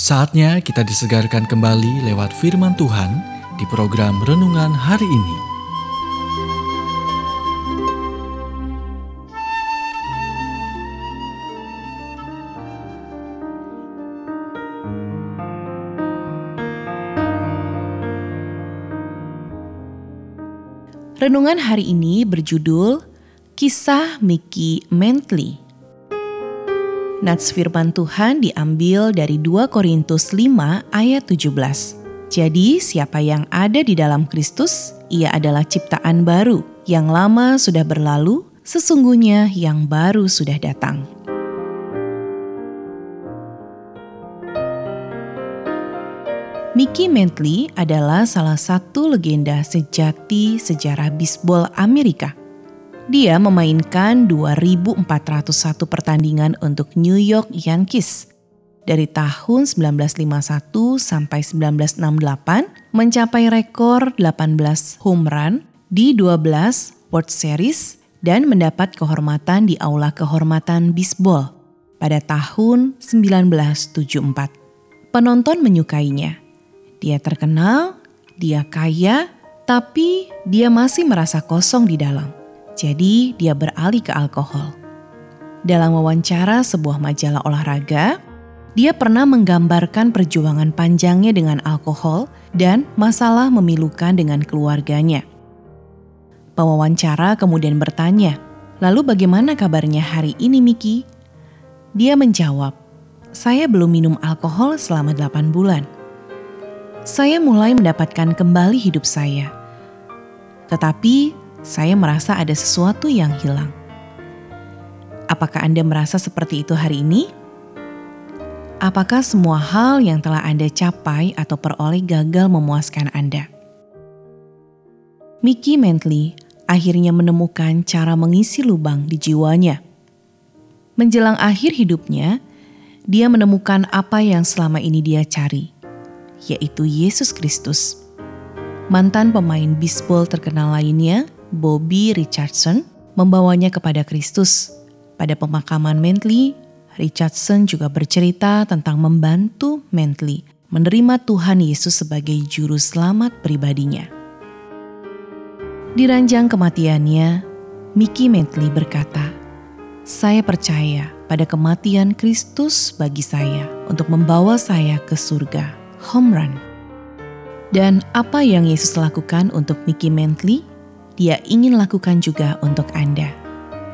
Saatnya kita disegarkan kembali lewat firman Tuhan di program renungan hari ini. Renungan hari ini berjudul Kisah Mickey Mentley. Nats firman Tuhan diambil dari 2 Korintus 5 ayat 17. Jadi siapa yang ada di dalam Kristus, ia adalah ciptaan baru. Yang lama sudah berlalu, sesungguhnya yang baru sudah datang. Mickey Mantley adalah salah satu legenda sejati sejarah bisbol Amerika. Dia memainkan 2.401 pertandingan untuk New York Yankees. Dari tahun 1951 sampai 1968 mencapai rekor 18 home run di 12 World Series dan mendapat kehormatan di Aula Kehormatan Bisbol pada tahun 1974. Penonton menyukainya. Dia terkenal, dia kaya, tapi dia masih merasa kosong di dalam. Jadi dia beralih ke alkohol. Dalam wawancara sebuah majalah olahraga, dia pernah menggambarkan perjuangan panjangnya dengan alkohol dan masalah memilukan dengan keluarganya. Pewawancara kemudian bertanya, lalu bagaimana kabarnya hari ini Miki? Dia menjawab, saya belum minum alkohol selama 8 bulan. Saya mulai mendapatkan kembali hidup saya. Tetapi saya merasa ada sesuatu yang hilang. Apakah Anda merasa seperti itu hari ini? Apakah semua hal yang telah Anda capai atau peroleh gagal memuaskan Anda? Mickey Mantley akhirnya menemukan cara mengisi lubang di jiwanya. Menjelang akhir hidupnya, dia menemukan apa yang selama ini dia cari, yaitu Yesus Kristus. Mantan pemain bisbol terkenal lainnya, Bobby Richardson membawanya kepada Kristus. Pada pemakaman Mentley, Richardson juga bercerita tentang membantu Mentley menerima Tuhan Yesus sebagai juru selamat pribadinya. Di ranjang kematiannya, Mickey Mentley berkata, "Saya percaya pada kematian Kristus bagi saya untuk membawa saya ke surga." Home run. Dan apa yang Yesus lakukan untuk Mickey Mentley? Dia ingin lakukan juga untuk Anda.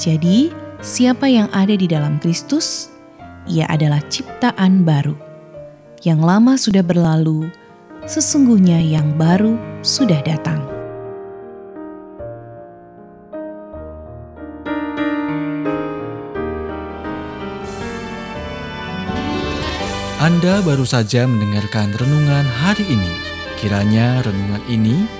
Jadi, siapa yang ada di dalam Kristus, ia adalah ciptaan baru. Yang lama sudah berlalu, sesungguhnya yang baru sudah datang. Anda baru saja mendengarkan renungan hari ini. Kiranya renungan ini